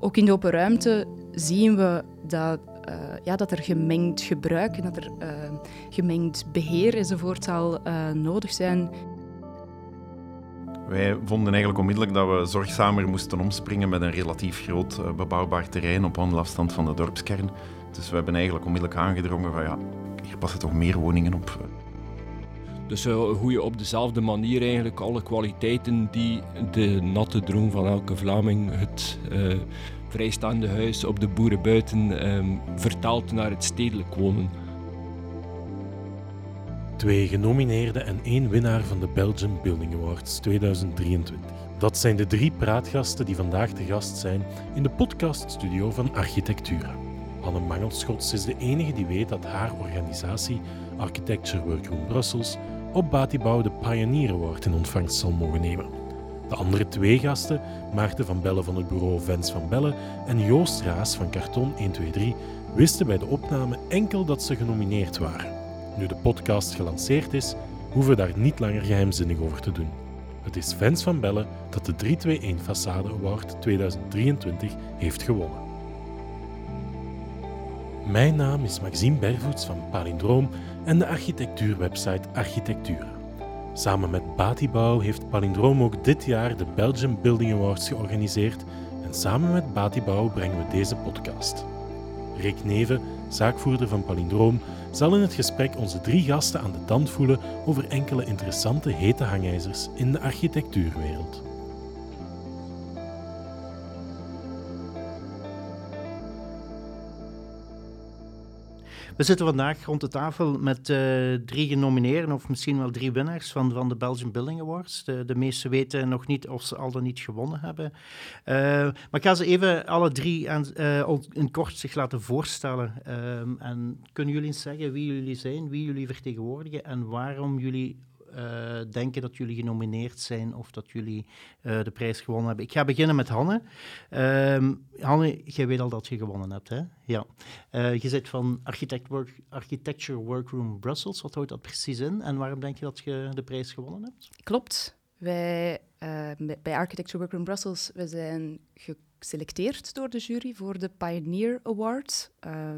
Ook in de open ruimte zien we dat, uh, ja, dat er gemengd gebruik en dat er uh, gemengd beheer enzovoort zal uh, nodig zijn. Wij vonden eigenlijk onmiddellijk dat we zorgzamer moesten omspringen met een relatief groot bebouwbaar terrein op wandelafstand van de dorpskern. Dus we hebben eigenlijk onmiddellijk aangedrongen van ja, hier passen toch meer woningen op. Dus hoe je op dezelfde manier eigenlijk alle kwaliteiten die de natte droom van elke Vlaming, het uh, vrijstaande huis op de boeren buiten, um, vertaalt naar het stedelijk wonen. Twee genomineerden en één winnaar van de Belgian Building Awards 2023. Dat zijn de drie praatgasten die vandaag te gast zijn in de podcaststudio van Architectura. Anne Mangelschots is de enige die weet dat haar organisatie Architecture Workroom Brussels op Batibouw de Pioneer Award in ontvangst zal mogen nemen. De andere twee gasten, Maarten van Bellen van het bureau Vens van Bellen en Joost Raas van Karton 123, wisten bij de opname enkel dat ze genomineerd waren. Nu de podcast gelanceerd is, hoeven we daar niet langer geheimzinnig over te doen. Het is Vens van Bellen dat de 321 Façade Award 2023 heeft gewonnen. Mijn naam is Maxime Bervoets van Palindroom en de architectuurwebsite Architectura. Samen met Batibouw heeft Palindroom ook dit jaar de Belgian Building Awards georganiseerd en samen met Batibouw brengen we deze podcast. Rick Neven, zaakvoerder van Palindroom, zal in het gesprek onze drie gasten aan de tand voelen over enkele interessante hete hangijzers in de architectuurwereld. We zitten vandaag rond de tafel met uh, drie genomineerden, of misschien wel drie winnaars van, van de Belgian Building Awards. De, de meesten weten nog niet of ze al dan niet gewonnen hebben. Uh, maar ik ga ze even alle drie aan, uh, in kort zich laten voorstellen. Ehm, en kunnen jullie eens zeggen wie jullie zijn, wie jullie vertegenwoordigen en waarom jullie uh, denken dat jullie genomineerd zijn of dat jullie uh, de prijs gewonnen hebben. Ik ga beginnen met Hanne. Uh, Hanne, jij weet al dat je gewonnen hebt, hè? Ja. Uh, je zit van Architect Work, Architecture Workroom Brussels. Wat houdt dat precies in en waarom denk je dat je de prijs gewonnen hebt? Klopt. Wij bij Architecture Workroom Brussels we zijn geselecteerd door de jury voor de Pioneer Award.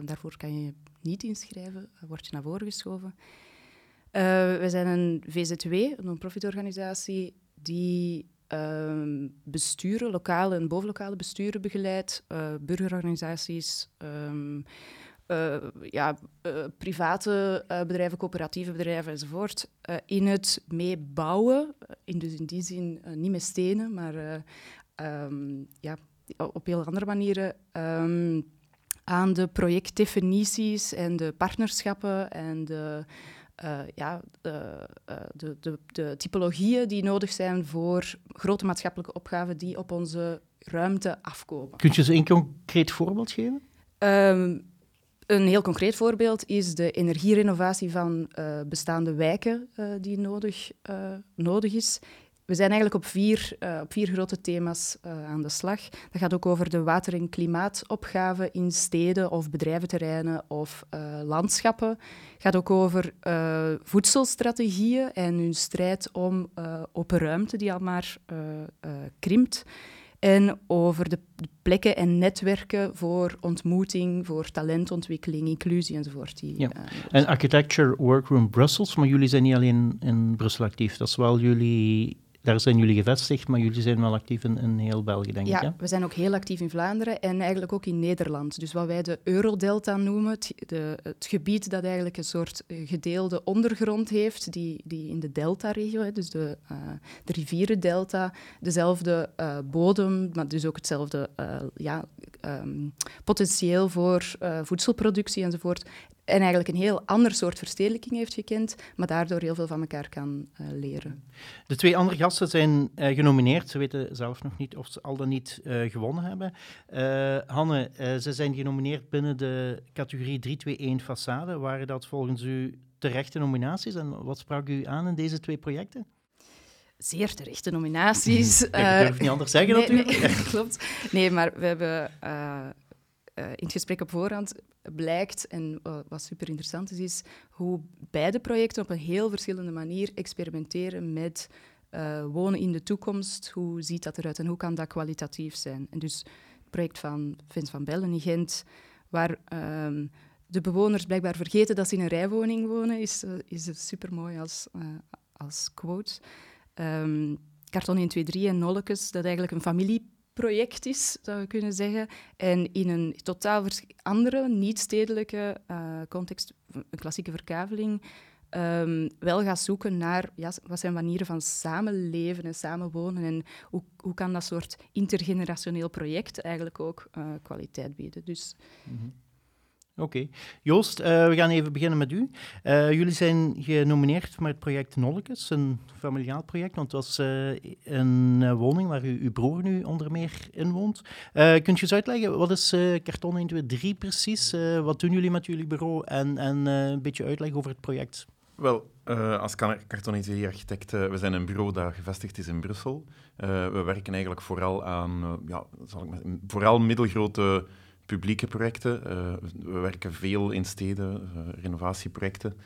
daarvoor kan je niet inschrijven, word je naar voren geschoven. Uh, we zijn een VZW, een non-profitorganisatie, die uh, besturen, lokale en bovenlokale besturen begeleidt, uh, burgerorganisaties, um, ja, private bedrijven, coöperatieve bedrijven enzovoort, in het meebouwen, in, dus in die zin niet met stenen, maar um, ja, op heel andere manieren, aan de projectdefinities en de partnerschappen en de uh, ja, uh, de, de, de, typologieën die nodig zijn voor grote maatschappelijke opgaven die op onze ruimte afkomen. Kun je eens een concreet voorbeeld geven? Um, een heel concreet voorbeeld is de energierenovatie van uh, bestaande wijken die nodig, nodig is. We zijn eigenlijk op vier, uh, op vier grote thema's uh, aan de slag. Dat gaat ook over de water- en klimaatopgave in steden of bedrijventerreinen of uh, landschappen. Het gaat ook over voedselstrategieën en hun strijd om open ruimte die al maar krimpt. En over de plekken en netwerken voor ontmoeting, voor talentontwikkeling, inclusie enzovoort. Die, ja. en Architecture Workroom Brussels, maar jullie zijn niet alleen in Brussel actief. Dat is wel jullie daar zijn jullie gevestigd, maar jullie zijn wel actief in, in heel België, denk ja, ik. Ja, we zijn ook heel actief in Vlaanderen en eigenlijk ook in Nederland. Dus wat wij de Eurodelta noemen, het, de, het gebied dat eigenlijk een soort eh, gedeelde ondergrond heeft, die, die in de delta-regio, dus de, uh, de rivierendelta, dezelfde uh, bodem, maar dus ook hetzelfde uh, ja, um, potentieel voor voedselproductie enzovoort en eigenlijk een heel ander soort verstedelijking heeft gekend, maar daardoor heel veel van elkaar kan uh, leren. De twee andere gasten zijn uh, genomineerd. Ze weten zelf nog niet of ze al dan niet uh, gewonnen hebben. Hanne, ze zijn genomineerd binnen de categorie 321 façade. Waren dat volgens u terechte nominaties en wat sprak u aan in deze twee projecten? zeer terechte nominaties. ik durf niet anders zeggen nee, natuurlijk. Nee, klopt. Nee, maar we hebben uh, in het gesprek op voorhand blijkt, en wat super interessant is, is hoe beide projecten op een heel verschillende manier experimenteren met uh, wonen in de toekomst. Hoe ziet dat eruit en hoe kan dat kwalitatief zijn? En dus het project van Vince van Bellen in Gent, waar ehm, de bewoners blijkbaar vergeten dat ze in een rijwoning wonen, is, uh, is super mooi als, als quote. Um, Karton 123 en Nollekes, dat eigenlijk een familieproject is, zou je kunnen zeggen. En in een totaal andere, niet-stedelijke uh, context, een klassieke verkaveling, um, wel gaat zoeken naar ja, wat zijn manieren van samenleven en samenwonen en hoe, hoe kan dat soort intergenerationeel project eigenlijk ook uh, kwaliteit bieden. Dus, -hmm. Oké. Joost, uh, we gaan even beginnen met u. Uh, jullie zijn genomineerd voor het project Nollekes, een familiaal project, want het was uh, een woning waar u, uw broer nu onder meer in woont. kunt je eens uitleggen, wat is Karton 123 precies? wat doen jullie met jullie bureau? En, en een beetje uitleggen over het project. Wel, uh, als kartonische architect, uh, we zijn een bureau dat gevestigd is in Brussel. We werken eigenlijk vooral aan ja, zal ik vooral middelgrote publieke projecten. we werken veel in steden, renovatieprojecten.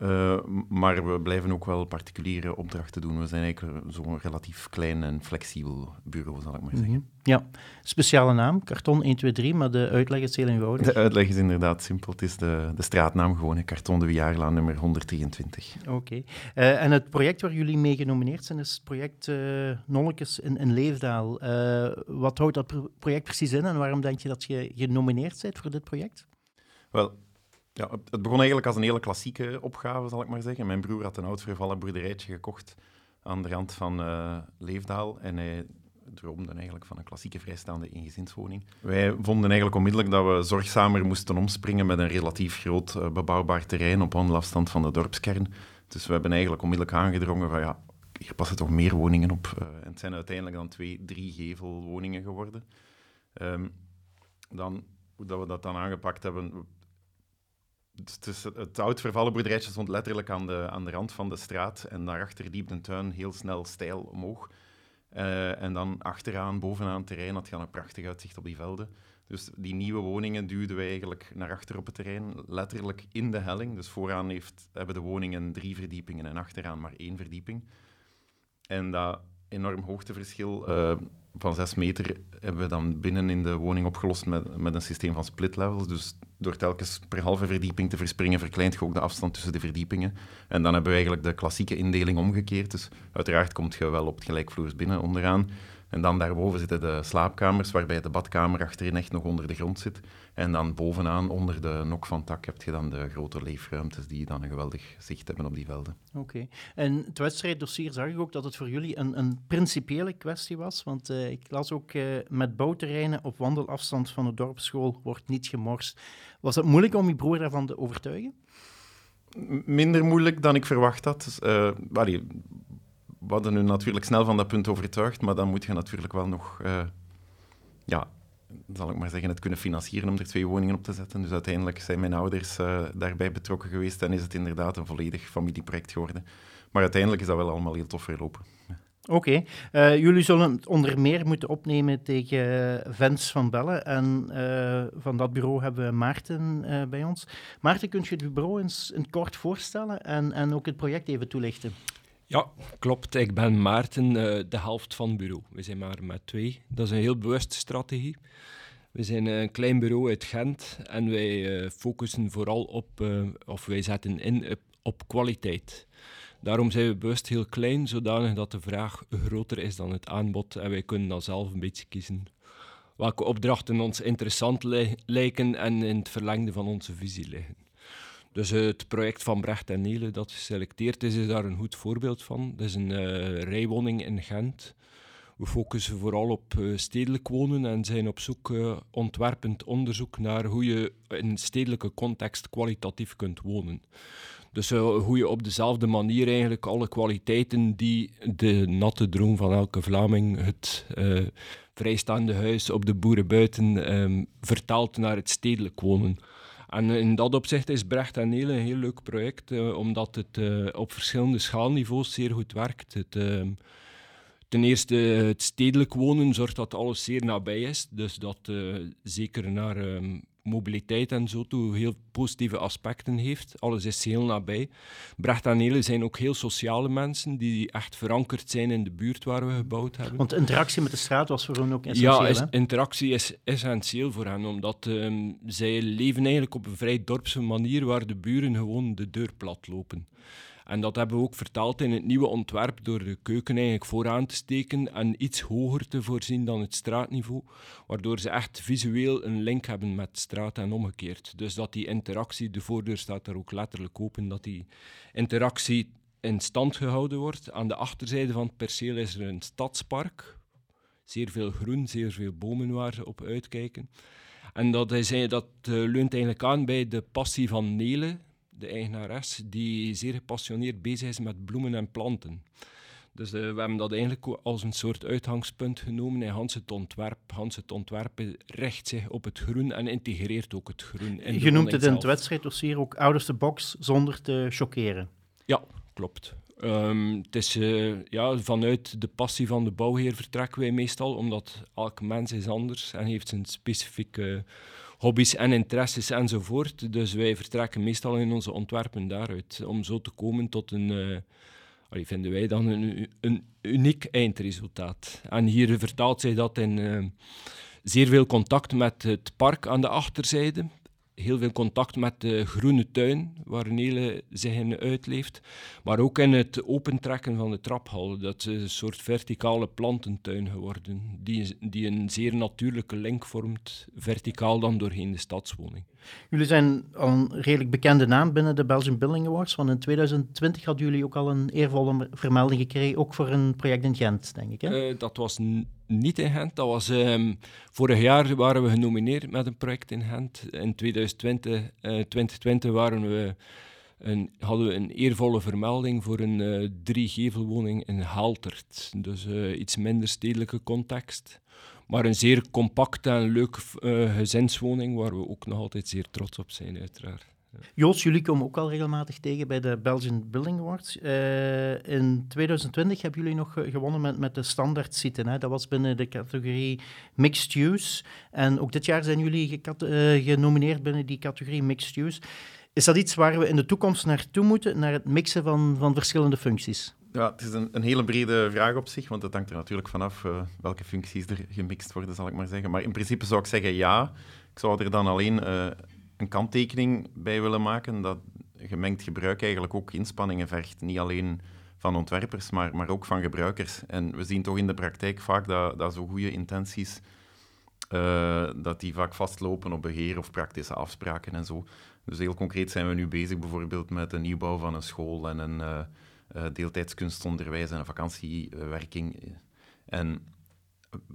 Uh, maar we blijven ook wel particuliere opdrachten doen. We zijn eigenlijk zo'n relatief klein en flexibel bureau, zal ik maar zeggen. Mm -hmm. Ja, speciale naam, karton 123, maar de uitleg is heel eenvoudig. De uitleg is inderdaad simpel. Het is de, de straatnaam gewoon, karton de Viaarlaan nummer 123. Oké. Okay. Uh, en het project waar jullie mee genomineerd zijn, is het project uh, Nonnekes in, in Leefdaal. wat houdt dat project precies in en waarom denk je dat je genomineerd bent voor dit project? Wel, ja, het begon eigenlijk als een hele klassieke opgave, zal ik maar zeggen. Mijn broer had een oud vervallen boerderijtje gekocht aan de rand van uh, Leefdaal. En hij droomde eigenlijk van een klassieke vrijstaande eengezinswoning. Wij vonden eigenlijk onmiddellijk dat we zorgzamer moesten omspringen met een relatief groot uh, bebouwbaar terrein op wandelafstand van de dorpskern. Dus we hebben eigenlijk onmiddellijk aangedrongen van ja, hier passen toch meer woningen op. Uh, en het zijn uiteindelijk dan twee, drie gevelwoningen geworden. Um, dan, hoe dat we dat dan aangepakt hebben, het, het oud vervallen boerderijtje stond letterlijk aan de, aan de rand van de straat en daarachter liep de tuin heel snel steil omhoog. Uh, en dan achteraan, bovenaan het terrein, had je een prachtig uitzicht op die velden. Dus die nieuwe woningen duwden wij eigenlijk naar achter op het terrein, letterlijk in de helling. Dus vooraan heeft, hebben de woningen drie verdiepingen en achteraan maar één verdieping. En dat enorm hoogteverschil uh, van zes meter hebben we dan binnen in de woning opgelost met, met een systeem van split levels. Dus door telkens per halve verdieping te verspringen, verkleint je ook de afstand tussen de verdiepingen. En dan hebben we eigenlijk de klassieke indeling omgekeerd. Dus uiteraard komt je wel op het gelijkvloers binnen onderaan. En dan daarboven zitten de slaapkamers, waarbij de badkamer achterin echt nog onder de grond zit. En dan bovenaan, onder de nok van tak, heb je dan de grote leefruimtes die dan een geweldig zicht hebben op die velden. Oké. Okay. En het wedstrijddossier zag ik ook dat het voor jullie een, een principiële kwestie was. Want uh, ik las ook uh, met bouwterreinen op wandelafstand van de dorpsschool wordt niet gemorst. Was het moeilijk om je broer daarvan te overtuigen? Minder moeilijk dan ik verwacht had. Uh, we hadden nu natuurlijk snel van dat punt overtuigd, maar dan moet je natuurlijk wel nog, uh, ja, zal ik maar zeggen, het kunnen financieren om er twee woningen op te zetten. Dus uiteindelijk zijn mijn ouders uh, daarbij betrokken geweest en is het inderdaad een volledig familieproject geworden. Maar uiteindelijk is dat wel allemaal heel tof verlopen. Oké, uh, jullie zullen het onder meer moeten opnemen tegen Vens van Bellen. En van dat bureau hebben we Maarten bij ons. Maarten, kunt je het bureau eens in kort voorstellen en, en ook het project even toelichten? Ja, klopt. Ik ben Maarten, de helft van het bureau. We zijn maar met twee. Dat is een heel bewuste strategie. We zijn een klein bureau uit Gent en wij focussen vooral op, of wij zetten in op kwaliteit. Daarom zijn we bewust heel klein, zodanig dat de vraag groter is dan het aanbod en wij kunnen dan zelf een beetje kiezen welke opdrachten ons interessant lijken en in het verlengde van onze visie liggen. Dus het project van Brecht en Nele dat geselecteerd is, is daar een goed voorbeeld van. Dat is een uh, rijwoning in Gent. We focussen vooral op uh, stedelijk wonen en zijn op zoek, ontwerpend onderzoek naar hoe je in stedelijke context kwalitatief kunt wonen. Dus hoe je op dezelfde manier eigenlijk alle kwaliteiten die de natte droom van elke Vlaming, het vrijstaande huis op de boerenbuiten, um, vertaalt naar het stedelijk wonen. En in dat opzicht is Brecht en Nele een heel leuk project, uh, omdat het op verschillende schaalniveaus zeer goed werkt. Het, ehm, ten eerste, het stedelijk wonen zorgt dat alles zeer nabij is. Dus dat zeker naar um, mobiliteit en zo toe heel positieve aspecten heeft. Alles is heel nabij. Brecht en Hele zijn ook heel sociale mensen die echt verankerd zijn in de buurt waar we gebouwd hebben. Want interactie met de straat was voor hen ook essentieel, Ja, is, interactie is essentieel voor hen, omdat ehm, zij leven eigenlijk op een vrij dorpse manier waar de buren gewoon de deur plat lopen. En dat hebben we ook vertaald in het nieuwe ontwerp door de keuken eigenlijk vooraan te steken en iets hoger te voorzien dan het straatniveau, waardoor ze echt visueel een link hebben met straat en omgekeerd. Dus dat die interactie, de voordeur staat daar ook letterlijk open, dat die interactie in stand gehouden wordt. Aan de achterzijde van het perceel is er een stadspark, zeer veel groen, zeer veel bomen waar ze op uitkijken. En dat, is, dat eh, leunt eigenlijk aan bij de passie van Nele, de eigenares, die zeer gepassioneerd bezig is met bloemen en planten. Dus eh, we hebben dat eigenlijk als een soort uitgangspunt genomen in Hans het ontwerp. Hans het ontwerp richt zich op het groen en integreert ook het groen. In de Je noemt het in het wedstrijddossier ook out of the box zonder te choqueren. Ja, klopt. Ehm, het is eh, ja, vanuit de passie van de bouwheer vertrekken wij meestal, omdat elk mens is anders en heeft zijn specifieke hobby's en interesses enzovoort. Dus wij vertrekken meestal in onze ontwerpen daaruit, om zo te komen tot een, allee, vinden wij dan een uniek eindresultaat. En hier vertaalt zich dat in eh, zeer veel contact met het park aan de achterzijde, heel veel contact met de groene tuin, waar Nele zich in uitleeft. Maar ook in het opentrekken van de traphal. Dat is een soort verticale plantentuin geworden, die, die een zeer natuurlijke link vormt, verticaal dan doorheen de stadswoning. Jullie zijn al een redelijk bekende naam binnen de Belgian Building Awards, want in 2020 hadden jullie ook al een eervolle vermelding gekregen, ook voor een project in Gent, denk ik. Hè? Eh, dat was niet in Gent. Dat was, ehm, vorig jaar waren we genomineerd met een project in Gent. In 2020, eh, 2020 waren we een, hadden we een eervolle vermelding voor een eh driegevelwoning in Haltert. Dus eh, iets minder stedelijke context. Maar een zeer compacte en leuke eh, gezinswoning, waar we ook nog altijd zeer trots op zijn, uiteraard. Joost, jullie komen ook al regelmatig tegen bij de Belgian Building Awards. Eh, in 2020 hebben jullie nog ge- gewonnen met, met de standaard zitten. Dat was binnen de categorie Mixed Use. En ook dit jaar zijn jullie eh, genomineerd binnen die categorie Mixed Use. Is dat iets waar we in de toekomst naartoe moeten, naar het mixen van, van verschillende functies? Ja, het is een, een hele brede vraag op zich, want het hangt er natuurlijk vanaf eh, welke functies er gemixt worden, zal ik maar zeggen. Maar in principe zou ik zeggen ja. Ik zou er dan alleen eh, een kanttekening bij willen maken dat gemengd gebruik eigenlijk ook inspanningen vergt. Niet alleen van ontwerpers, maar, maar ook van gebruikers. En we zien toch in de praktijk vaak dat, dat zo goede intenties, eh, dat die vaak vastlopen op beheer of praktische afspraken en zo. Dus heel concreet zijn we nu bezig bijvoorbeeld met de nieuwbouw van een school en een... eh, eh, deeltijds kunstonderwijs en vakantiewerking. En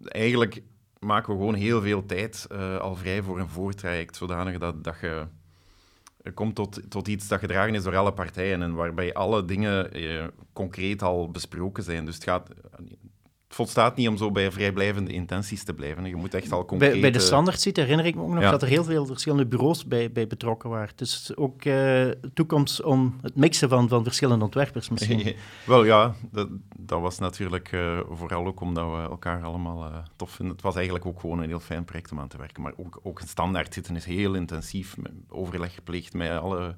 eigenlijk maken we gewoon heel veel tijd eh, al vrij voor een voortraject, zodanig dat, dat je er komt tot, tot iets dat gedragen is door alle partijen en waarbij alle dingen eh, concreet al besproken zijn. Dus het gaat... Het volstaat niet om zo bij vrijblijvende intenties te blijven. Je moet echt al concreet... Bij, bij de standaard zit herinner ik me ook nog Ja. dat er heel veel verschillende bureaus bij, bij betrokken waren. Dus ook eh toekomst om het mixen van, van verschillende ontwerpers misschien. Wel ja, dat, dat was natuurlijk eh, vooral ook omdat we elkaar allemaal eh, tof vinden. Het was eigenlijk ook gewoon een heel fijn project om aan te werken. Maar ook, ook een standaard zitten is heel intensief. Overleg gepleegd met, alle,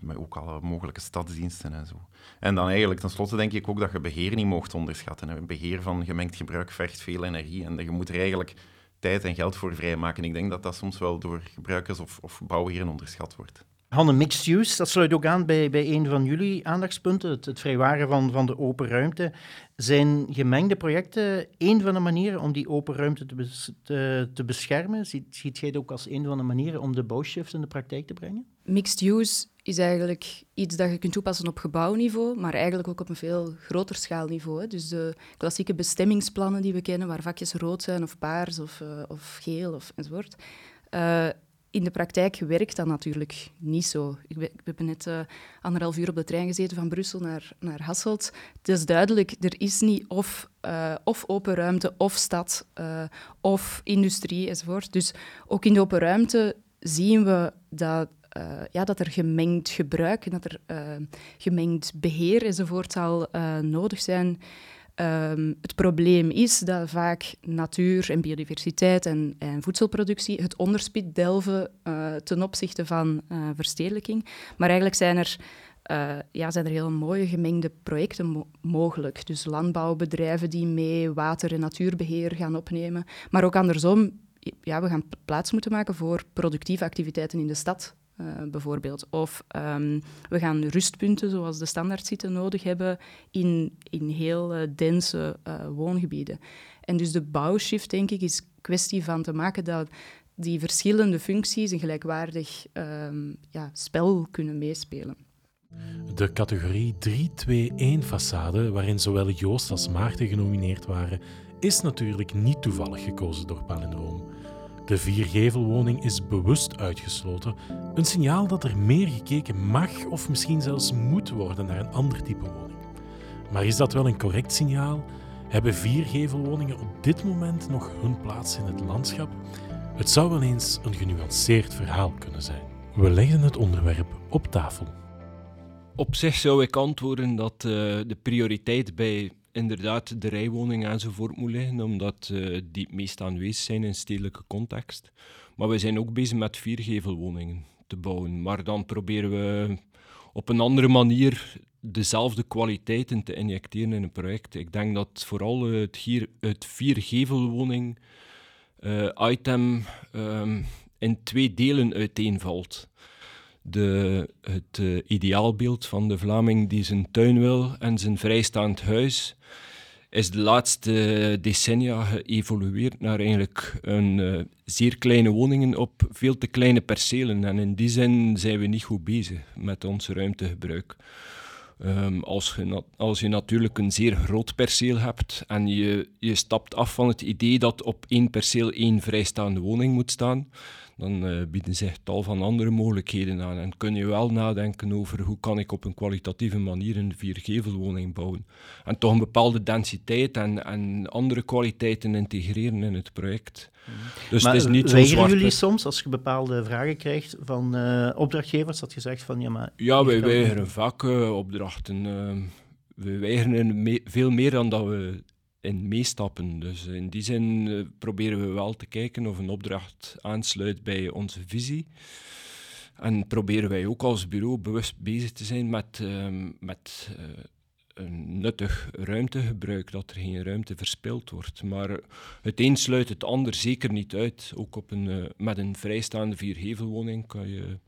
met ook alle mogelijke stadsdiensten en zo. En dan eigenlijk tenslotte denk ik ook dat je beheer niet mocht onderschatten. hè. Beheer van gemengd gebruik vergt veel energie en je moet er eigenlijk tijd en geld voor vrijmaken. Ik denk dat dat soms wel door gebruikers of, of bouwheren onderschat wordt. Hanne, mixed use, dat sluit ook aan bij, bij een van jullie aandachtspunten, het, het vrijwaren van, van de open ruimte. Zijn gemengde projecten één van de manieren om die open ruimte te, te beschermen? Ziet, ziet jij het ook als een van de manieren om de bouwshift in de praktijk te brengen? Mixed use is eigenlijk iets dat je kunt toepassen op gebouwniveau, maar eigenlijk ook op een veel groter schaalniveau. Hè. Dus de klassieke bestemmingsplannen die we kennen, waar vakjes rood zijn of paars of, eh, of geel of enzovoort. Eh, in de praktijk werkt dat natuurlijk niet zo. Ik, ik heb net eh, anderhalf uur op de trein gezeten van Brussel naar, naar Hasselt. Het is duidelijk, er is niet of, of open ruimte, of stad, of industrie enzovoort. Dus ook in de open ruimte zien we dat, eh, ja, dat er gemengd gebruik en dat er eh, gemengd beheer enzovoort zal eh, nodig zijn. Ehm, het probleem is dat vaak natuur en biodiversiteit en, en voedselproductie het onderspit delven ten opzichte van verstedelijking. Maar eigenlijk zijn er, ja, zijn er heel mooie gemengde projecten mo mogelijk. Dus landbouwbedrijven die mee water- en natuurbeheer gaan opnemen. Maar ook andersom, ja, we gaan plaats moeten maken voor productieve activiteiten in de stad. Uh, bijvoorbeeld. Of um, we gaan rustpunten, zoals de standaardzitten, nodig hebben in, in heel uh, dense uh, woongebieden. En dus de bouwshift, denk ik, is kwestie van te maken dat die verschillende functies een gelijkwaardig um, ja, spel kunnen meespelen. De categorie 3-2-1 façade, waarin zowel Joost als Maarten genomineerd waren, is natuurlijk niet toevallig gekozen door Palindroom. De viergevelwoning is bewust uitgesloten, een signaal dat er meer gekeken mag of misschien zelfs moet worden naar een ander type woning. Maar is dat wel een correct signaal? Hebben viergevelwoningen op dit moment nog hun plaats in het landschap? Het zou wel eens een genuanceerd verhaal kunnen zijn. We leggen het onderwerp op tafel. Op zich zou ik antwoorden dat uh, de prioriteit bij inderdaad de rijwoningen enzovoort moet liggen, omdat uh, die het meest aanwezig zijn in stedelijke context. Maar we zijn ook bezig met viergevelwoningen te bouwen. Maar dan proberen we op een andere manier dezelfde kwaliteiten te injecteren in een project. Ik denk dat vooral het, hier, het viergevelwoning uh, item um, in twee delen uiteenvalt. De, het uh, ideaalbeeld van de Vlaming die zijn tuin wil en zijn vrijstaand huis is de laatste decennia geëvolueerd naar eigenlijk een uh, zeer kleine woningen op veel te kleine percelen. En in die zin zijn we niet goed bezig met ons ruimtegebruik. Um, als, je als je natuurlijk een zeer groot perceel hebt en je, je stapt af van het idee dat op één perceel één vrijstaande woning moet staan, dan uh, bieden zich tal van andere mogelijkheden aan. En kun je wel nadenken over hoe kan ik op een kwalitatieve manier een viergevelwoning bouwen. En toch een bepaalde densiteit en, en andere kwaliteiten integreren in het project. Mm. Dus maar het is niet zo weigeren jullie soms, als je bepaalde vragen krijgt van uh, opdrachtgevers, dat je zegt van ja, maar... Ja, wij weigeren vaak uh, opdrachten. Uh, we weigeren veel meer dan dat we in meestappen. Dus in die zin uh, proberen we wel te kijken of een opdracht aansluit bij onze visie. En proberen wij ook als bureau bewust bezig te zijn met, uh, met uh, een nuttig ruimtegebruik, dat er geen ruimte verspild wordt. Maar het een sluit het ander zeker niet uit. Ook op een, met een vrijstaande vierhevelwoning kan je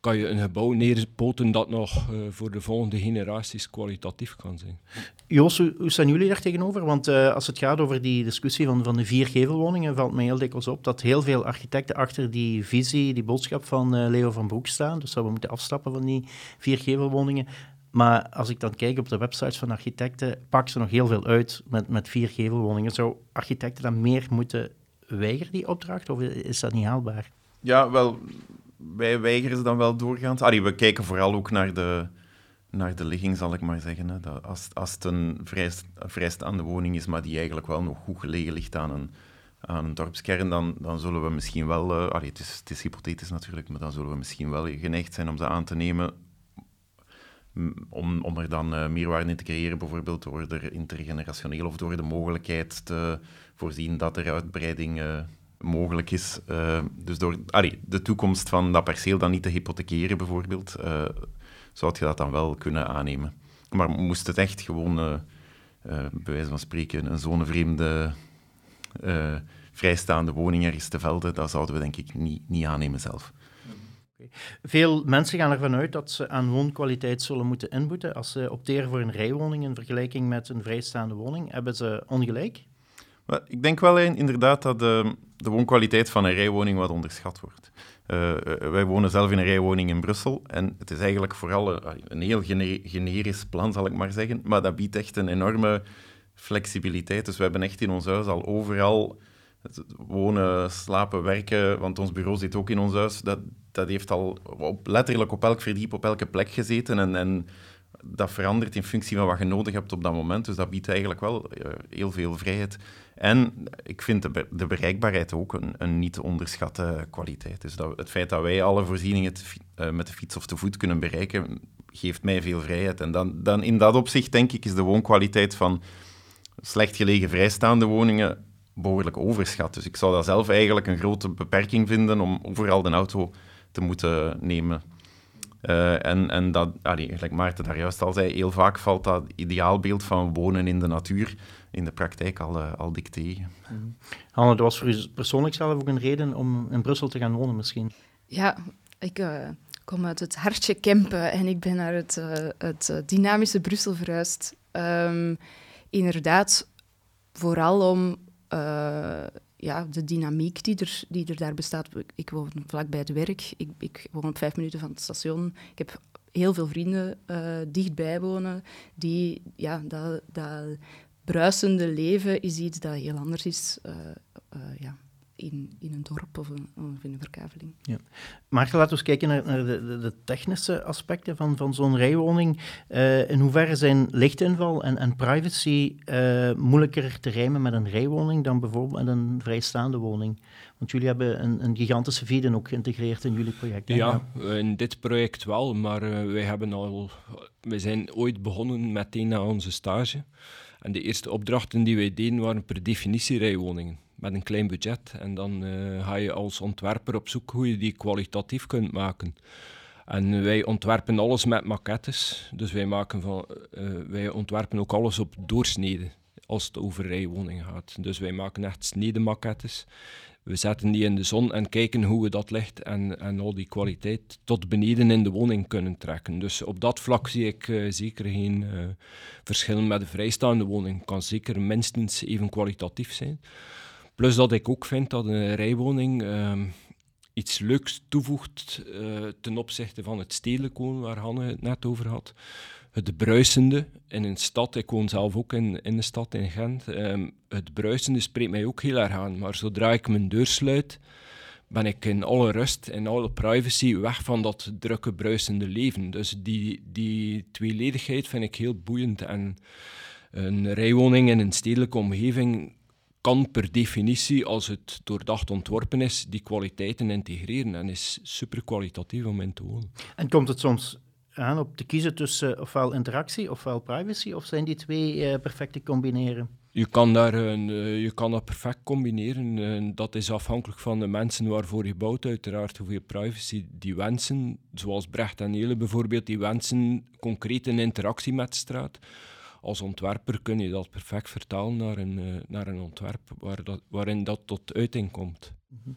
kan je een gebouw neerpoten dat nog uh, voor de volgende generaties kwalitatief kan zijn. Joos, hoe, staan jullie daar tegenover? Want uh, als het gaat over die discussie van, van de vier gevelwoningen, valt me heel dikwijls op dat heel veel architecten achter die visie, die boodschap van Leo van Broek staan. Dus dat we moeten afstappen van die vier gevelwoningen. Maar als ik dan kijk op de websites van architecten, pakken ze nog heel veel uit met, met vier gevelwoningen. Zou architecten dan meer moeten weigeren, die opdracht? Of is dat niet haalbaar? Ja, wel, wij weigeren ze dan wel doorgaans. Allee, we kijken vooral ook naar de, naar de ligging, zal ik maar zeggen. Hè. Dat als, als het een vrij, vrijstaande woning is, maar die eigenlijk wel nog goed gelegen ligt aan een, aan een dorpskern, dan, dan zullen we misschien wel... Allee, het, is, het is hypothetisch natuurlijk, maar dan zullen we misschien wel geneigd zijn om ze aan te nemen om, om er dan uh, meerwaarde in te creëren, bijvoorbeeld door er intergenerationeel of door de mogelijkheid te voorzien dat er uitbreiding uh, mogelijk is. Uh, dus door de toekomst van dat perceel dan niet te hypothekeren, bijvoorbeeld, zou je dat dan wel kunnen aannemen. Maar moest het echt gewoon, bij wijze van spreken, een zonevreemde vrijstaande woning ergens te velden, dat zouden we denk ik niet, niet aannemen zelf. Veel mensen gaan ervan uit dat ze aan woonkwaliteit zullen moeten inboeten als ze opteren voor een rijwoning in vergelijking met een vrijstaande woning. Hebben ze ongelijk? Ik denk wel inderdaad dat de, de woonkwaliteit van een rijwoning wat onderschat wordt. Uh, wij wonen zelf in een rijwoning in Brussel en het is eigenlijk vooral een, een heel generisch plan, zal ik maar zeggen, maar dat biedt echt een enorme flexibiliteit. Dus we hebben echt in ons huis al overal wonen, slapen, werken, want ons bureau zit ook in ons huis. Dat, dat heeft al letterlijk op elk verdiep, op elke plek gezeten en, en dat verandert in functie van wat je nodig hebt op dat moment. Dus dat biedt eigenlijk wel uh, heel veel vrijheid. En ik vind de, de bereikbaarheid ook een, een, niet te onderschatte kwaliteit. Dus dat, het feit dat wij alle voorzieningen te, uh, met de fiets of te voet kunnen bereiken, geeft mij veel vrijheid. En dan, dan in dat opzicht, denk ik, is de woonkwaliteit van slecht gelegen vrijstaande woningen behoorlijk overschat. Dus ik zou dat zelf eigenlijk een grote beperking vinden om overal de auto te moeten nemen. Uh, en, en dat, allee, gelijk Maarten daar juist al zei, heel vaak valt dat ideaalbeeld van wonen in de natuur in de praktijk al, uh, al dik tegen. Mm. Hanne, dat was voor u persoonlijk zelf ook een reden om in Brussel te gaan wonen misschien? Ja, ik uh, kom uit het hartje Kempen en ik ben naar het, het dynamische Brussel verhuisd. Um, inderdaad, vooral om ja, de dynamiek die er, die er daar bestaat. Ik woon vlak bij het werk. Ik, ik woon op vijf minuten van het station. Ik heb heel veel vrienden uh, dichtbij wonen. Die, ja, dat, dat bruisende leven is iets dat heel anders is. Uh, uh, ja in, in een dorp of, een, of in een verkaveling. Ja. Maarten, laten we eens kijken naar, naar de, de, technische aspecten van, van zo'n rijwoning. Uh, in hoeverre zijn lichtinval en, en privacy uh, moeilijker te rijmen met een rijwoning dan bijvoorbeeld met een vrijstaande woning? Want jullie hebben een, een gigantische vieden ook geïntegreerd in jullie project. Ja, in dit project wel, maar uh, wij, hebben al, wij zijn ooit begonnen meteen na onze stage. En de eerste opdrachten die wij deden waren per definitie rijwoningen met een klein budget. En dan uh, ga je als ontwerper op zoek hoe je die kwalitatief kunt maken. En wij ontwerpen alles met maquettes. Dus wij, maken van, uh, wij ontwerpen ook alles op doorsnede als het over rijwoningen gaat. Dus wij maken echt snedemaquettes. We zetten die in de zon en kijken hoe we dat licht en, en al die kwaliteit tot beneden in de woning kunnen trekken. Dus op dat vlak zie ik zeker geen uh, verschil met de vrijstaande woning. kan zeker minstens even kwalitatief zijn. Plus dat ik ook vind dat een rijwoning uh, iets leuks toevoegt uh, ten opzichte van het stedelijk wonen waar Hanne het net over had. Het bruisende in een stad, ik woon zelf ook in, in de stad in Gent. Um, het bruisende spreekt mij ook heel erg aan, maar zodra ik mijn deur sluit, ben ik in alle rust en alle privacy weg van dat drukke, bruisende leven. Dus die, die tweeledigheid vind ik heel boeiend. En een rijwoning in een stedelijke omgeving kan per definitie, als het doordacht ontworpen is, die kwaliteiten integreren en is super kwalitatief om in te wonen. En komt het soms aan op te kiezen tussen ofwel interactie ofwel privacy, of zijn die twee uh, perfect te combineren? Je kan, daar een, uh, je kan dat perfect combineren. Uh, dat is afhankelijk van de mensen waarvoor je bouwt, uiteraard, hoeveel privacy die wensen. Zoals Brecht en Nele bijvoorbeeld, die wensen concreet een interactie met de straat als ontwerper kun je dat perfect vertalen naar een, uh, naar een ontwerp waar dat, waarin dat tot uiting komt. Mm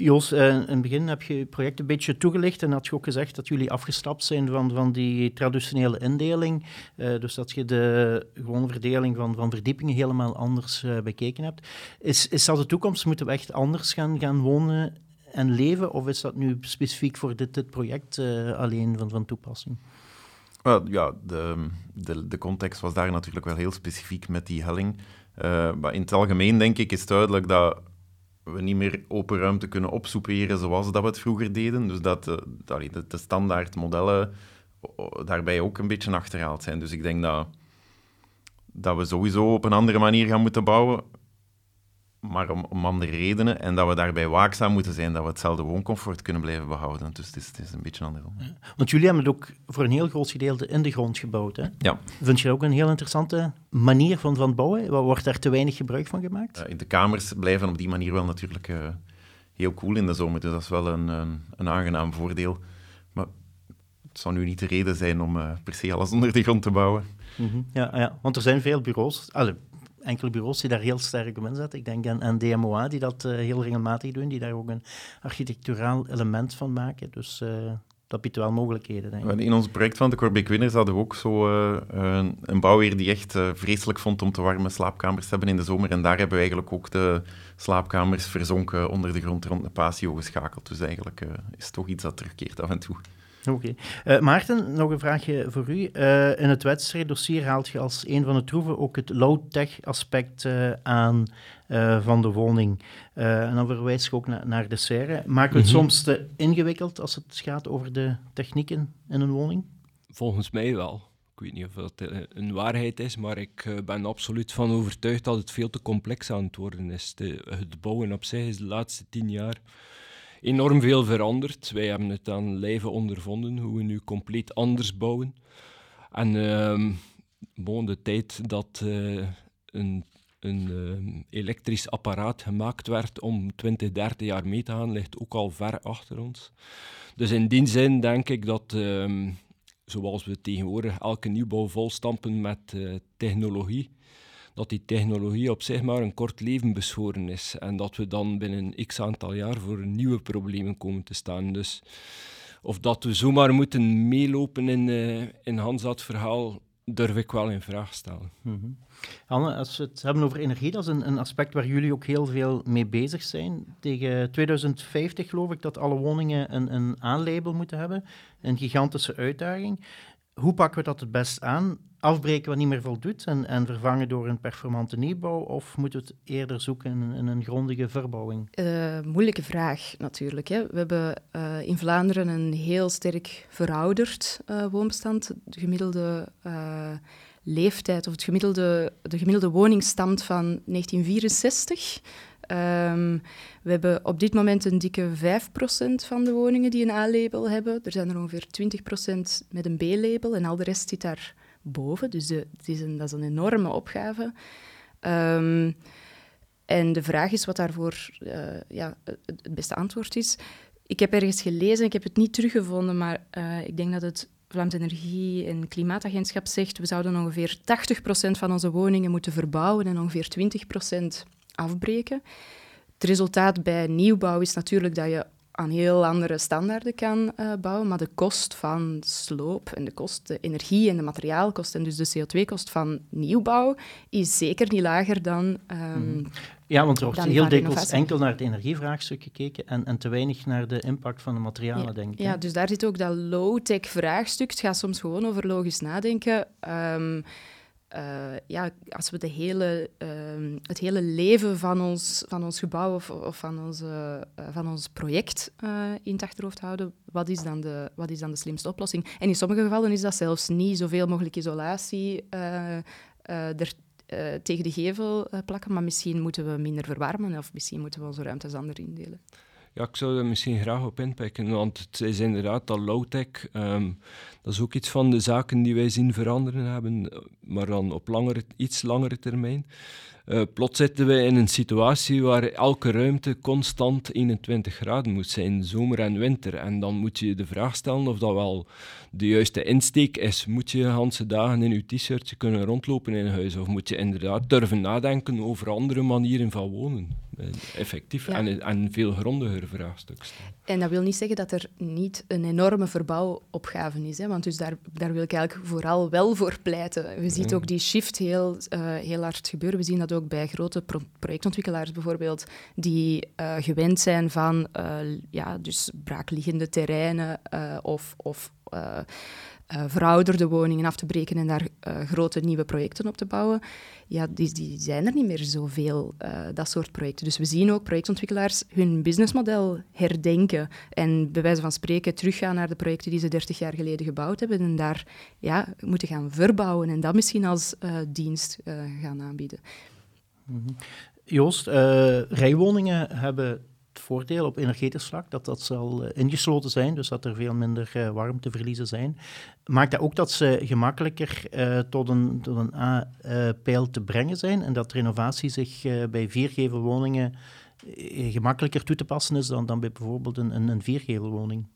Jos, uh, in het begin heb je je project een beetje toegelicht en had je ook gezegd dat jullie afgestapt zijn van, van die traditionele indeling. Uh, dus dat je de gewone verdeling van, van verdiepingen helemaal anders bekeken hebt. Is, is dat de toekomst? Moeten we echt anders gaan, gaan wonen en leven? Of is dat nu specifiek voor dit, dit project alleen van, van toepassing? Ja, de, de, de context was daar natuurlijk wel heel specifiek met die helling. Uh, maar in het algemeen denk ik is duidelijk dat we niet meer open ruimte kunnen opsoeperen zoals dat we het vroeger deden. Dus dat de, de, de standaard modellen daarbij ook een beetje achterhaald zijn. Dus ik denk dat, dat we sowieso op een andere manier gaan moeten bouwen maar om, om, andere redenen. En dat we daarbij waakzaam moeten zijn dat we hetzelfde wooncomfort kunnen blijven behouden. Dus het is, het is een beetje andersom. Ja. Want jullie hebben het ook voor een heel groot gedeelte in de grond gebouwd. Hè? Ja. Vind je dat ook een heel interessante manier van, van bouwen? Wordt daar te weinig gebruik van gemaakt? Uh, de kamers blijven op die manier wel natuurlijk uh, heel cool in de zomer. Dus dat is wel een, een, een, aangenaam voordeel. Maar het zou nu niet de reden zijn om uh, per se alles onder de grond te bouwen. Mm -hmm. ja, ja, want er zijn veel bureaus. Allee, enkele bureaus die daar heel sterk op inzetten. Ik denk aan, aan DMOA, die dat uh, heel regelmatig doen, die daar ook een architecturaal element van maken. Dus uh, dat biedt wel mogelijkheden, denk ik. In ons project van de Corbeek Winners hadden we ook zo uh, een, een die echt vreselijk vond om te warme slaapkamers te hebben in de zomer. En daar hebben we eigenlijk ook de slaapkamers verzonken onder de grond rond de patio geschakeld. Dus eigenlijk is het toch iets dat terugkeert af en toe. Oké. Okay. Uh, Maarten, nog een vraagje voor u. Uh, in het wedstrijddossier haalt je als een van de troeven ook het low-tech aspect uh, aan van de woning. en dan verwijs ik ook na naar de serre. Maakt het mm -hmm. soms te ingewikkeld als het gaat over de technieken in een woning? Volgens mij wel. Ik weet niet of dat een waarheid is, maar ik ben absoluut van overtuigd dat het veel te complex aan het worden is. De, het bouwen op zich is de laatste tien jaar enorm veel veranderd. Wij hebben het aan lijve ondervonden, hoe we nu compleet anders bouwen. En uh, de tijd dat uh, een, een eh, elektrisch apparaat gemaakt werd om 20, 30 jaar mee te gaan, ligt ook al ver achter ons. Dus in die zin denk ik dat, ehm, zoals we tegenwoordig elke nieuwbouw volstampen met uh, technologie, dat die technologie op zich maar een kort leven beschoren is. En dat we dan binnen x aantal jaar voor nieuwe problemen komen te staan. Dus of dat we zomaar moeten meelopen in, uh, in Hans dat verhaal, durf ik wel in vraag stellen. Mm Anne, als we het hebben over energie, dat is een, een, aspect waar jullie ook heel veel mee bezig zijn. Tegen 2050 geloof ik dat alle woningen een, een A-label moeten hebben. Een gigantische uitdaging. Hoe pakken we dat het best aan? Afbreken wat niet meer voldoet en, en vervangen door een performante nieuwbouw? Of moeten we het eerder zoeken in, een grondige verbouwing? Uh, moeilijke vraag natuurlijk. Hè. We hebben uh, in Vlaanderen een heel sterk verouderd uh, woonbestand. De gemiddelde leeftijd of het gemiddelde, de gemiddelde woning stamt van 1964. Um, we hebben op dit moment een dikke 5% van de woningen die een A-label hebben. Er zijn er ongeveer 20% met een B-label en al de rest zit daar boven. Dus de, het is dat is een enorme opgave. Um, en de vraag is wat daarvoor uh, ja, het beste antwoord is. Ik heb ergens gelezen, ik heb het niet teruggevonden, maar uh, ik denk dat het Vlaams Energie- en Klimaatagentschap zegt we zouden ongeveer 80% van onze woningen moeten verbouwen en ongeveer 20% afbreken. Het resultaat bij nieuwbouw is natuurlijk dat je aan heel andere standaarden kan uh, bouwen, maar de kost van sloop en de kost, de energie en de materiaalkost en dus de CO2-kost van nieuwbouw is zeker niet lager dan. Um, ja, want er wordt heel dikwijls enkel naar het energievraagstuk gekeken en, en te weinig naar de impact van de materialen, ja, denk ik. Ja, dus daar zit ook dat low-tech vraagstuk. Het gaat soms gewoon over logisch nadenken. Um, uh, ja, als we de hele, uh, het hele leven van ons, van ons gebouw of, of van, onze, uh, van ons project in het achterhoofd houden, wat is, dan de, wat is dan de slimste oplossing? En in sommige gevallen is dat zelfs niet zoveel mogelijk isolatie er, tegen de gevel plakken, maar misschien moeten we minder verwarmen of misschien moeten we onze ruimtes anders indelen. Ja, ik zou er misschien graag op inpikken, want het is inderdaad dat low-tech. Um, dat is ook iets van de zaken die wij zien veranderen hebben, maar dan op langere, iets langere termijn. Uh, plots zitten we in een situatie waar elke ruimte constant 21 graden moet zijn, zomer en winter. En dan moet je de vraag stellen of dat wel de juiste insteek is. Moet je Hanse dagen in je t-shirtje kunnen rondlopen in huis? Of moet je inderdaad durven nadenken over andere manieren van wonen? Eh, effectief en veel grondiger vraagstuk. En dat wil niet zeggen dat er niet een enorme verbouwopgave is. Hè? Want dus daar, daar wil ik eigenlijk vooral wel voor pleiten. We zien ook die shift heel, uh, heel hard gebeuren. We zien dat ook bij grote pro projectontwikkelaars bijvoorbeeld, die uh, gewend zijn van ja, dus braakliggende terreinen of, of uh, verouderde woningen af te breken en daar grote nieuwe projecten op te bouwen. Ja, die, die zijn er niet meer zoveel, dat soort projecten. Dus we zien ook projectontwikkelaars hun businessmodel herdenken en bij wijze van spreken teruggaan naar de projecten die ze 30 jaar geleden gebouwd hebben en daar ja, moeten gaan verbouwen en dat misschien als dienst gaan aanbieden. -hmm. Joost, rijwoningen hebben voordeel op energetisch vlak, dat dat zal uh, ingesloten zijn, dus dat er veel minder uh, warmteverliezen zijn. Maakt dat ook dat ze gemakkelijker tot een, tot een A-pijl te brengen zijn en dat renovatie zich bij viergevelwoningen gemakkelijker toe te passen is dan, dan bij bijvoorbeeld een, een, viergevelwoning?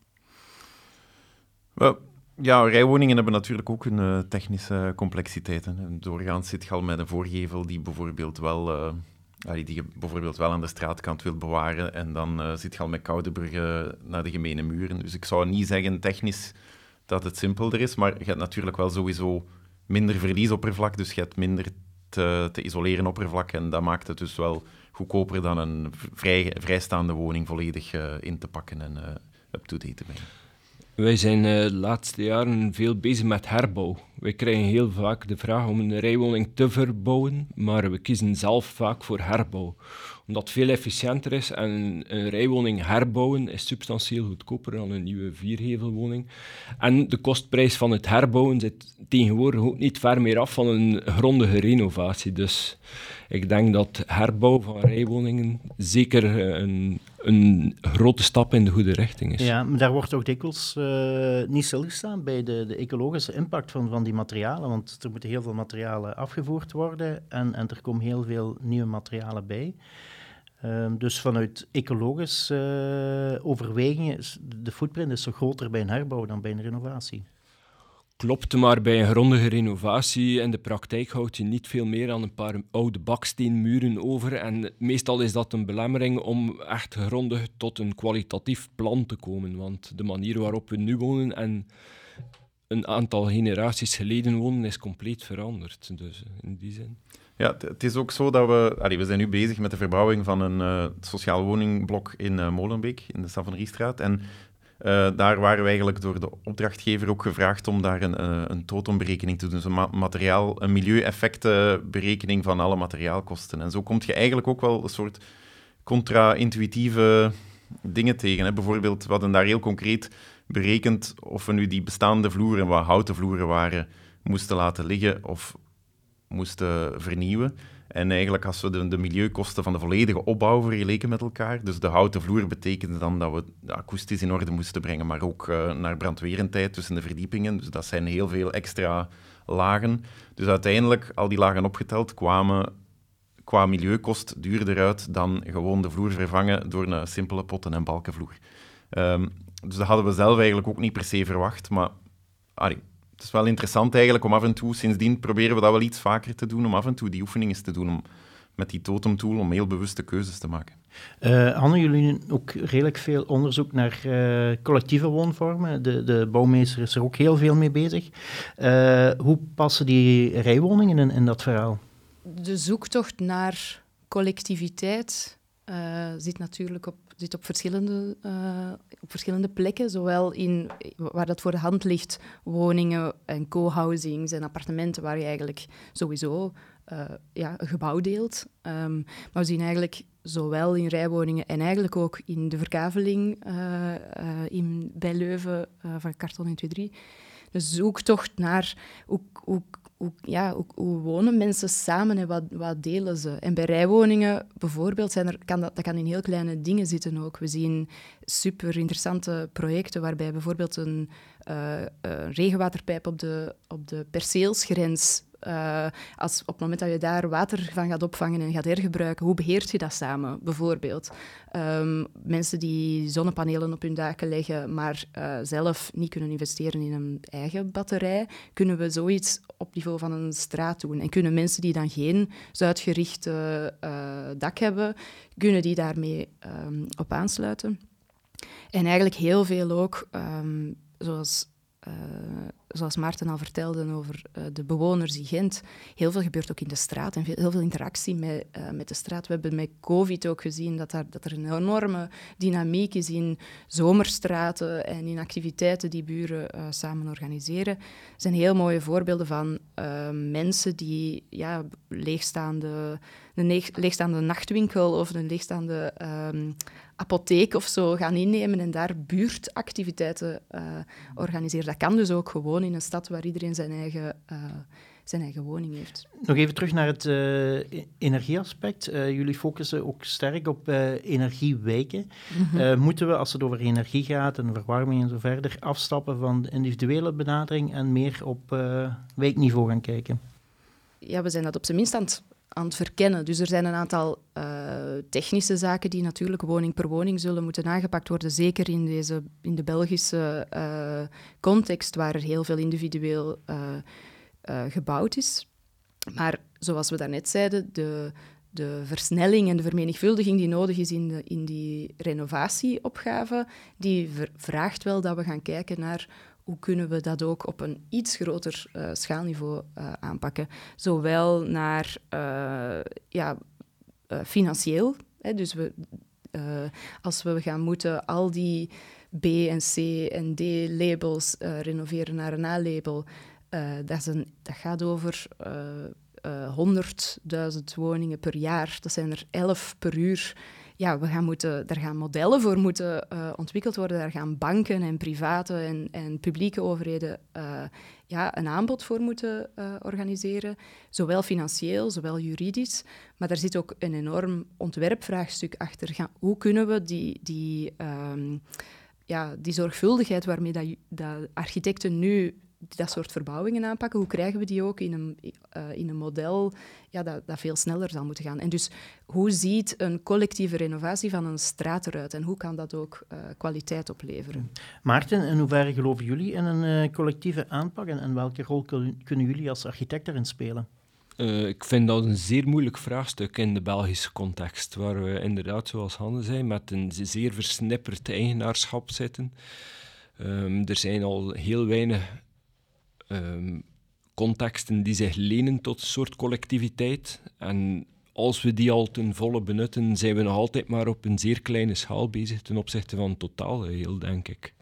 Ja, rijwoningen hebben natuurlijk ook een technische complexiteit. Doorgaans zit je al met een voorgevel die bijvoorbeeld wel die je bijvoorbeeld wel aan de straatkant wilt bewaren. En dan uh, zit je al met koude bruggen naar de gemene muren. Dus ik zou niet zeggen technisch dat het simpelder is, maar je hebt natuurlijk wel sowieso minder verliesoppervlak, dus je hebt minder te, te isoleren oppervlak. En dat maakt het dus wel goedkoper dan een vrij, vrijstaande woning volledig in te pakken en up-to-date te brengen. Wij zijn uh, de laatste jaren veel bezig met herbouw. Wij krijgen heel vaak de vraag om een rijwoning te verbouwen, maar we kiezen zelf vaak voor herbouw. Omdat het veel efficiënter is en een rijwoning herbouwen is substantieel goedkoper dan een nieuwe vierhevelwoning. En de kostprijs van het herbouwen zit tegenwoordig ook niet ver meer af van een grondige renovatie. Dus ik denk dat herbouw van rijwoningen zeker eh, een, een grote stap in de goede richting is. Ja, maar daar wordt ook dikwijls uh, niet stilgestaan bij de, de ecologische impact van, van die materialen, want er moeten heel veel materialen afgevoerd worden en, en er komen heel veel nieuwe materialen bij. Ehm, dus vanuit ecologische uh, overwegingen, is de footprint is groter bij een herbouw dan bij een renovatie. Klopt, maar bij een grondige renovatie in de praktijk houd je niet veel meer dan een paar oude baksteenmuren over. En meestal is dat een belemmering om echt grondig tot een kwalitatief plan te komen. Want de manier waarop we nu wonen en een aantal generaties geleden wonen is compleet veranderd. Dus in die zin. Ja, het is ook zo dat we... We zijn nu bezig met de verbouwing van een uh, sociaal woningblok in uh, Molenbeek, in de Savonriestraat. En uh, daar waren we eigenlijk door de opdrachtgever ook gevraagd om daar een, uh, een totemberekening te doen. Dus een ma materiaal, een milieueffectenberekening van alle materiaalkosten. En zo kom je eigenlijk ook wel een soort contra-intuïtieve dingen tegen. Hè. Bijvoorbeeld, we hadden daar heel concreet berekend of we nu die bestaande vloeren, wat houten vloeren waren, moesten laten liggen of moesten vernieuwen. En eigenlijk als we de, milieukosten van de volledige opbouw vergeleken met elkaar, dus de houten vloer betekende dan dat we de akoestisch in orde moesten brengen, maar ook uh, naar brandwerendtijd tussen de verdiepingen. Dus dat zijn heel veel extra lagen. Dus uiteindelijk, al die lagen opgeteld, kwamen qua milieukost duurder uit dan gewoon de vloer vervangen door een simpele potten- en balkenvloer. Um, dus dat hadden we zelf eigenlijk ook niet per se verwacht, maar allee, het is wel interessant eigenlijk om af en toe, sindsdien proberen we dat wel iets vaker te doen, om af en toe die oefeningen te doen, om met die totemtool, om heel bewuste keuzes te maken. Uh, hadden jullie ook redelijk veel onderzoek naar uh, collectieve woonvormen? De, de bouwmeester is er ook heel veel mee bezig. Uh, hoe passen die rijwoningen in, in dat verhaal? De zoektocht naar collectiviteit zit natuurlijk op zit op verschillende, uh, op verschillende plekken, zowel in waar dat voor de hand ligt, woningen en co-housings en appartementen waar je eigenlijk sowieso uh, ja, een gebouw deelt. Um, maar we zien eigenlijk zowel in rijwoningen en eigenlijk ook in de verkaveling uh, in, bij Leuven van Karton 123, de zoektocht naar hoe hoe, ja, hoe, wonen mensen samen en wat, wat, delen ze? En bij rijwoningen bijvoorbeeld zijn er, kan dat, dat kan in heel kleine dingen zitten ook. We zien super interessante projecten waarbij bijvoorbeeld een, uh, regenwaterpijp op de, op de perceelsgrens uh, als op het moment dat je daar water van gaat opvangen en gaat hergebruiken, hoe beheert je dat samen, bijvoorbeeld? Um, mensen die zonnepanelen op hun daken leggen, maar uh, zelf niet kunnen investeren in een eigen batterij, kunnen we zoiets op niveau van een straat doen. En kunnen mensen die dan geen zuidgerichte dak hebben, kunnen die daarmee um, op aansluiten? En eigenlijk heel veel ook, um, zoals uh, zoals Maarten al vertelde over uh, de bewoners in Gent, heel veel gebeurt ook in de straat en veel, heel veel interactie met, uh, met de straat. We hebben met COVID ook gezien dat, daar, dat er een enorme dynamiek is in zomerstraten en in activiteiten die buren samen organiseren. Er zijn heel mooie voorbeelden van mensen die ja, leegstaande, een leegstaande nachtwinkel of een leegstaande um, apotheek of zo gaan innemen en daar buurtactiviteiten organiseren. Dat kan dus ook gewoon in een stad waar iedereen zijn eigen, uh, zijn eigen woning heeft. Nog even terug naar het uh, energieaspect. Uh, jullie focussen ook sterk op energiewijken. Mm -hmm. moeten we, als het over energie gaat en verwarming en zo verder, afstappen van de individuele benadering en meer op wijkniveau gaan kijken? Ja, we zijn dat op zijn minst aan het aan het verkennen. Dus er zijn een aantal uh, technische zaken die natuurlijk woning per woning zullen moeten aangepakt worden. Zeker in, deze, in de Belgische uh, context, waar er heel veel individueel uh, gebouwd is. Maar zoals we daarnet zeiden, de, de versnelling en de vermenigvuldiging die nodig is in, de, in die renovatieopgave, die vraagt wel dat we gaan kijken naar hoe kunnen we dat ook op een iets groter uh, schaalniveau uh, aanpakken. Zowel naar uh, ja, financieel, hè, dus we, als we gaan moeten al die B en C en D labels renoveren naar een A-label, dat, dat, gaat over 100.000 woningen per jaar. Dat zijn er 11 per uur ja, we gaan moeten, er gaan modellen voor moeten uh, ontwikkeld worden. Daar gaan banken en private en, en publieke overheden uh, ja, een aanbod voor moeten uh, organiseren. Zowel financieel, zowel juridisch. Maar daar zit ook een enorm ontwerpvraagstuk achter. Hoe kunnen we die, die, um, ja, die zorgvuldigheid waarmee dat, dat architecten nu dat soort verbouwingen aanpakken, hoe krijgen we die ook in een, uh, in een model ja, dat, dat veel sneller zal moeten gaan? En dus hoe ziet een collectieve renovatie van een straat eruit en hoe kan dat ook uh, kwaliteit opleveren? Maarten, in hoeverre geloven jullie in een uh, collectieve aanpak en, en welke rol kunnen jullie als architect erin spelen? Uh, ik vind dat een zeer moeilijk vraagstuk in de Belgische context, waar we inderdaad, zoals Hanne zei, met een zeer versnipperd eigenaarschap zitten. Um, er zijn al heel weinig um, contexten die zich lenen tot een soort collectiviteit. En als we die al ten volle benutten, zijn we nog altijd maar op een zeer kleine schaal bezig ten opzichte van het totale heel, denk ik.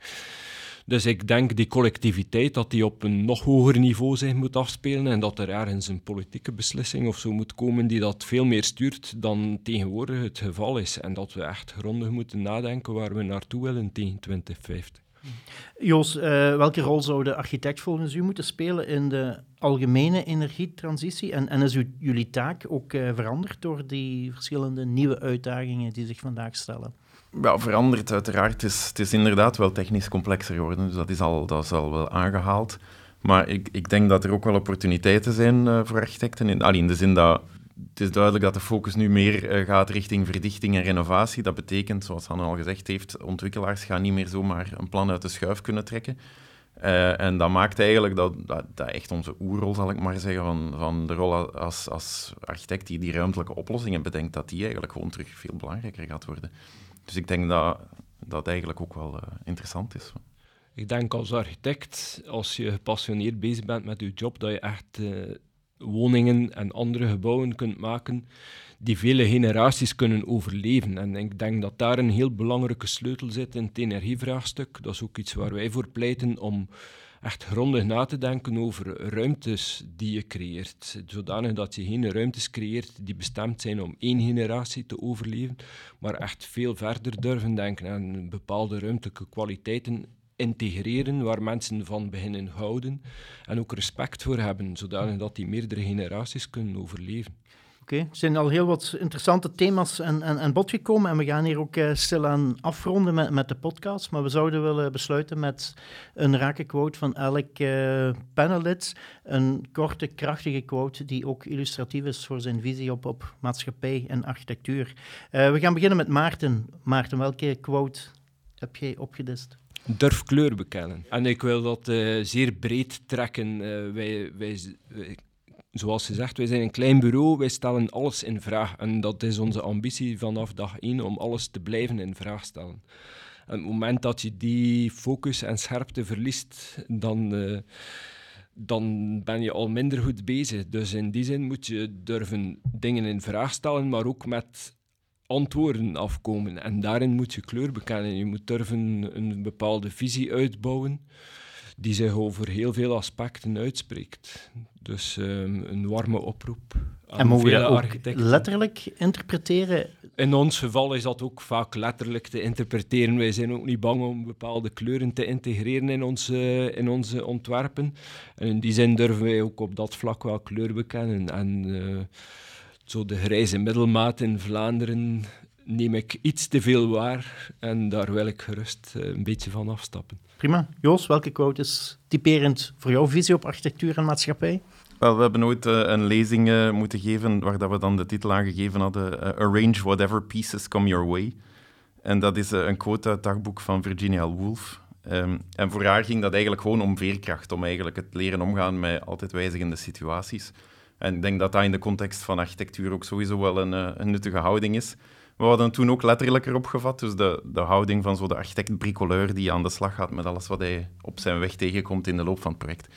Dus ik denk die collectiviteit dat die op een nog hoger niveau zich moet afspelen en dat er ergens een politieke beslissing of zo moet komen die dat veel meer stuurt dan tegenwoordig het geval is. En dat we echt grondig moeten nadenken waar we naartoe willen tegen 2050. Joos, uh, welke rol zou de architect volgens u moeten spelen in de algemene energietransitie? En, en is jullie taak ook uh, veranderd door die verschillende nieuwe uitdagingen die zich vandaag stellen? Ja, veranderd uiteraard. Het is, het is inderdaad wel technisch complexer geworden, dus dat is al, dat is al wel aangehaald. Maar ik, ik denk dat er ook wel opportuniteiten zijn uh, voor architecten. In, allee, in de zin dat het is duidelijk dat de focus nu meer uh, gaat richting verdichting en renovatie. Dat betekent, zoals Hanne al gezegd heeft, ontwikkelaars gaan niet meer zomaar een plan uit de schuif kunnen trekken. Uh, en dat maakt eigenlijk dat, dat, echt onze oerrol, zal ik maar zeggen, van, van de rol als, als architect die die ruimtelijke oplossingen bedenkt, dat die eigenlijk gewoon terug veel belangrijker gaat worden. Dus ik denk dat dat eigenlijk ook wel uh, interessant is. Ik denk als architect, als je gepassioneerd bezig bent met je job, dat je echt woningen en andere gebouwen kunt maken die vele generaties kunnen overleven. En ik denk dat daar een heel belangrijke sleutel zit in het energievraagstuk. Dat is ook iets waar wij voor pleiten om echt grondig na te denken over ruimtes die je creëert. Zodanig dat je geen ruimtes creëert die bestemd zijn om één generatie te overleven, maar echt veel verder durven denken aan bepaalde ruimtelijke kwaliteiten integreren waar mensen van beginnen houden en ook respect voor hebben, zodanig dat die meerdere generaties kunnen overleven. Oké, er zijn al heel wat interessante thema's aan, aan, aan bod gekomen en we gaan hier ook uh, stilaan afronden met, met de podcast. Maar we zouden willen besluiten met een rake quote van elk uh, panelid. Een korte, krachtige quote die ook illustratief is voor zijn visie op, op maatschappij en architectuur. Uh, we gaan beginnen met Maarten. Maarten, welke quote heb jij opgedist? Durf kleur bekennen. En ik wil dat zeer breed trekken. wij, wij, wij zoals gezegd, wij zijn een klein bureau, wij stellen alles in vraag. En dat is onze ambitie vanaf dag één, om alles te blijven in vraag stellen. En op het moment dat je die focus en scherpte verliest, dan, uh, dan ben je al minder goed bezig. Dus in die zin moet je durven dingen in vraag stellen, maar ook met antwoorden afkomen. En daarin moet je kleur bekennen. Je moet durven een bepaalde visie uitbouwen die zich over heel veel aspecten uitspreekt. Dus um, een warme oproep. en mogen we dat ook letterlijk interpreteren? In ons geval is dat ook vaak letterlijk te interpreteren. Wij zijn ook niet bang om bepaalde kleuren te integreren in onze, in onze ontwerpen. En in die zin durven wij ook op dat vlak wel kleur bekennen. En uh, zo de grijze middelmaat in Vlaanderen neem ik iets te veel waar en daar wil ik gerust uh, een beetje van afstappen. Prima. Joos, welke quote is typerend voor jouw visie op architectuur en maatschappij? Wel, we hebben ooit uh, een lezing uh, moeten geven waar dat we dan de titel aangegeven hadden: uh, Arrange whatever pieces come your way. En dat is een quote uit het dagboek van Virginia Woolf. Um, en voor haar ging dat eigenlijk gewoon om veerkracht, om eigenlijk het leren omgaan met altijd wijzigende situaties. En ik denk dat dat in de context van architectuur ook sowieso wel een, een nuttige houding is. We hadden toen ook letterlijker opgevat, dus de, de houding van zo de architect-bricoleur die aan de slag gaat met alles wat hij op zijn weg tegenkomt in de loop van het project.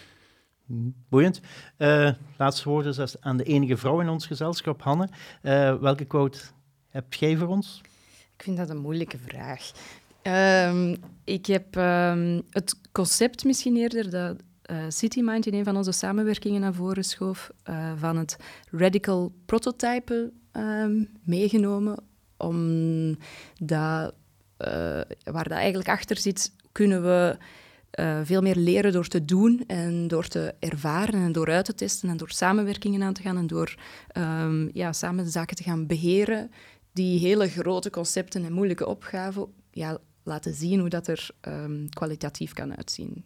Boeiend. Uh, laatste woorden is aan de enige vrouw in ons gezelschap, Hanne. Uh, welke quote heb jij voor ons? Ik vind dat een moeilijke vraag. Um, ik heb um, het concept misschien eerder dat CityMind in een van onze samenwerkingen naar voren schoof, van het radical prototype um, meegenomen omdat uh, waar dat eigenlijk achter zit, kunnen we veel meer leren door te doen en door te ervaren en door uit te testen en door samenwerkingen aan te gaan en door um, ja, samen zaken te gaan beheren. Die hele grote concepten en moeilijke opgaven ja, laten zien hoe dat er um, kwalitatief kan uitzien.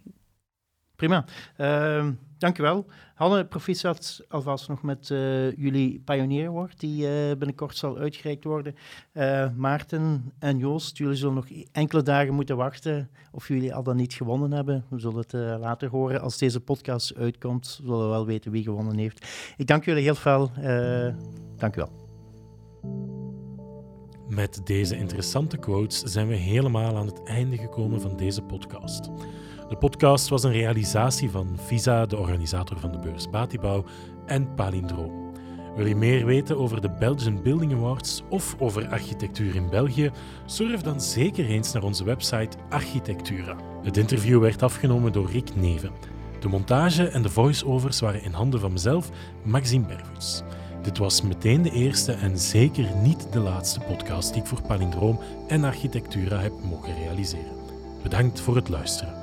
Prima. Uh, dankjewel. Hanne, proficiat alvast nog met uh, jullie Pioneer Award, die uh, binnenkort zal uitgereikt worden. Uh, Maarten en Joost, jullie zullen nog enkele dagen moeten wachten of jullie al dan niet gewonnen hebben. We zullen het later horen. Als deze podcast uitkomt, zullen we wel weten wie gewonnen heeft. Ik dank jullie heel veel. dank u wel. Met deze interessante quotes zijn we helemaal aan het einde gekomen van deze podcast. De podcast was een realisatie van Visa, de organisator van de beurs Batibouw, en Palindroom. Wil je meer weten over de Belgian Building Awards of over architectuur in België? Surf dan zeker eens naar onze website Architectura. Het interview werd afgenomen door Rick Neven. De montage en de voice-overs waren in handen van mezelf, Maxime Bervoets. Dit was meteen de eerste en zeker niet de laatste podcast die ik voor Palindroom en Architectura heb mogen realiseren. Bedankt voor het luisteren.